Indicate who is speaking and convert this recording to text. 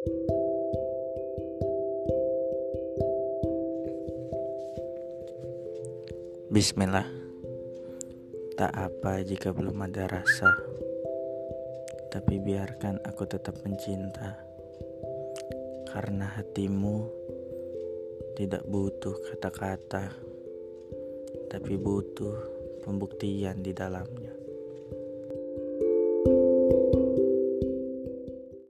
Speaker 1: Bismillah. Tak apa jika belum ada rasa Tapi biarkan aku tetap mencinta. Karena hatimu Tidak butuh kata-kata Tapi butuh pembuktian di dalamnya.